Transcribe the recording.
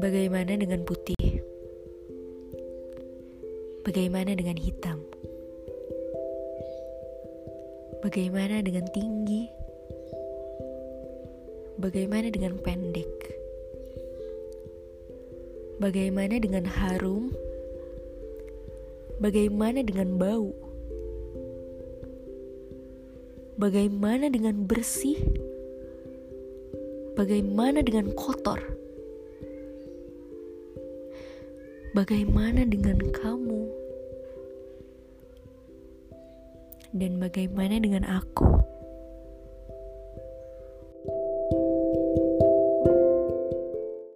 Bagaimana dengan putih? Bagaimana dengan hitam? Bagaimana dengan tinggi? Bagaimana dengan pendek? Bagaimana dengan harum? Bagaimana dengan bau? Bagaimana dengan bersih? Bagaimana dengan kotor? Bagaimana dengan kamu? Dan bagaimana dengan aku?